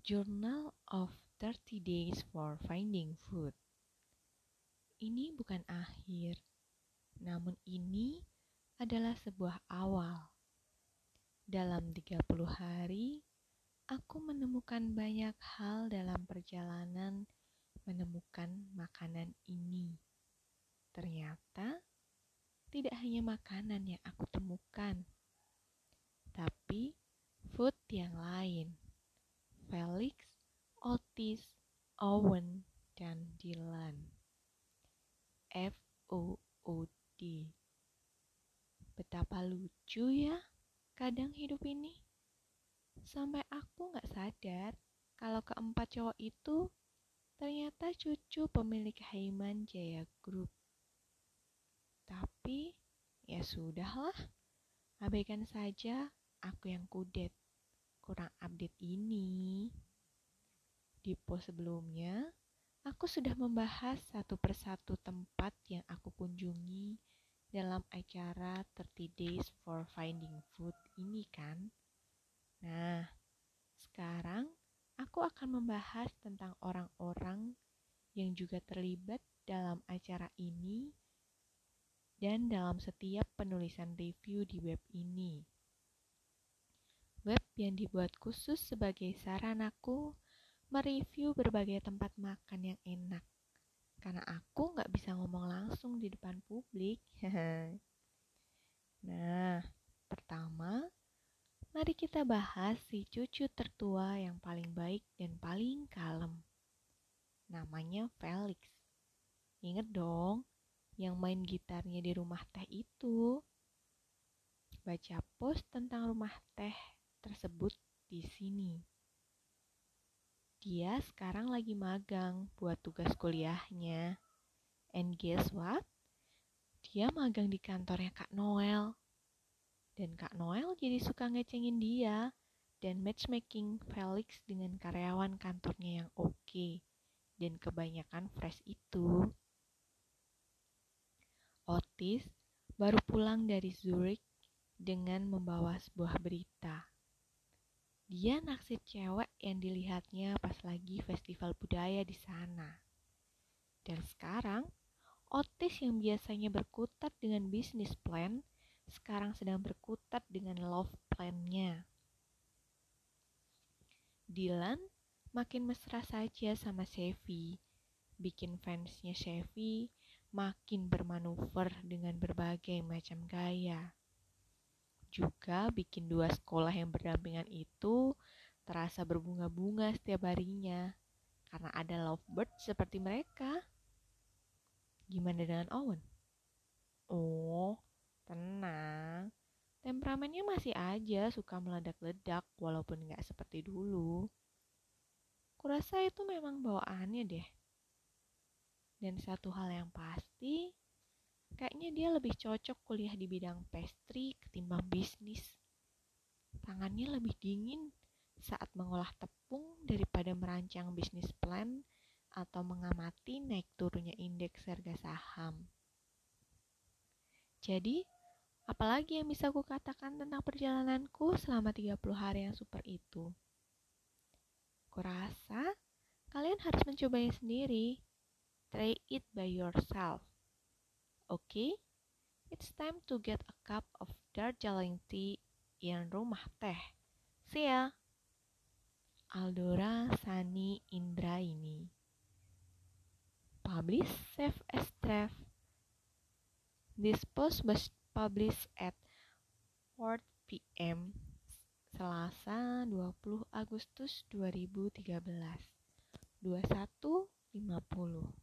Journal of 30 Days for Finding Food. Ini bukan akhir, namun ini adalah sebuah awal. Dalam 30 hari, aku menemukan banyak hal dalam perjalanan menemukan makanan ini. Ternyata tidak hanya makanan yang aku temukan, tapi food yang lain. Otis, Owen, dan Dylan. F O O D. Betapa lucu ya kadang hidup ini. Sampai aku nggak sadar kalau keempat cowok itu ternyata cucu pemilik Haiman Jaya Group. Tapi ya sudahlah, abaikan saja aku yang kudet kurang update ini. Di post sebelumnya, aku sudah membahas satu persatu tempat yang aku kunjungi dalam acara 30 Days for Finding Food ini kan. Nah, sekarang aku akan membahas tentang orang-orang yang juga terlibat dalam acara ini dan dalam setiap penulisan review di web ini web yang dibuat khusus sebagai saranaku mereview berbagai tempat makan yang enak. Karena aku nggak bisa ngomong langsung di depan publik. nah, pertama, mari kita bahas si cucu tertua yang paling baik dan paling kalem. Namanya Felix. Ingat dong, yang main gitarnya di rumah teh itu. Baca post tentang rumah teh tersebut di sini. Dia sekarang lagi magang buat tugas kuliahnya. And guess what? Dia magang di kantornya Kak Noel. Dan Kak Noel jadi suka ngecengin dia dan matchmaking Felix dengan karyawan kantornya yang oke okay, dan kebanyakan fresh itu. Otis baru pulang dari Zurich dengan membawa sebuah berita. Dia naksir cewek yang dilihatnya pas lagi festival budaya di sana. Dan sekarang, Otis yang biasanya berkutat dengan bisnis plan, sekarang sedang berkutat dengan love plan-nya. Dylan makin mesra saja sama Chevy, bikin fansnya Chevy makin bermanuver dengan berbagai macam gaya juga bikin dua sekolah yang berdampingan itu terasa berbunga-bunga setiap harinya karena ada lovebird seperti mereka. Gimana dengan Owen? Oh, tenang. Temperamennya masih aja suka meledak-ledak walaupun nggak seperti dulu. Kurasa itu memang bawaannya deh. Dan satu hal yang pasti, Kayaknya dia lebih cocok kuliah di bidang pastry ketimbang bisnis. Tangannya lebih dingin saat mengolah tepung daripada merancang bisnis plan atau mengamati naik turunnya indeks harga saham. Jadi, apalagi yang bisa aku katakan tentang perjalananku selama 30 hari yang super itu? Kurasa kalian harus mencobanya sendiri. Try it by yourself. Okay, it's time to get a cup of Darjeeling tea in rumah teh. See ya. Aldora Sani Indraini Publish Save Estref This post was published at 4 p.m. Selasa 20 Agustus 2013 21.50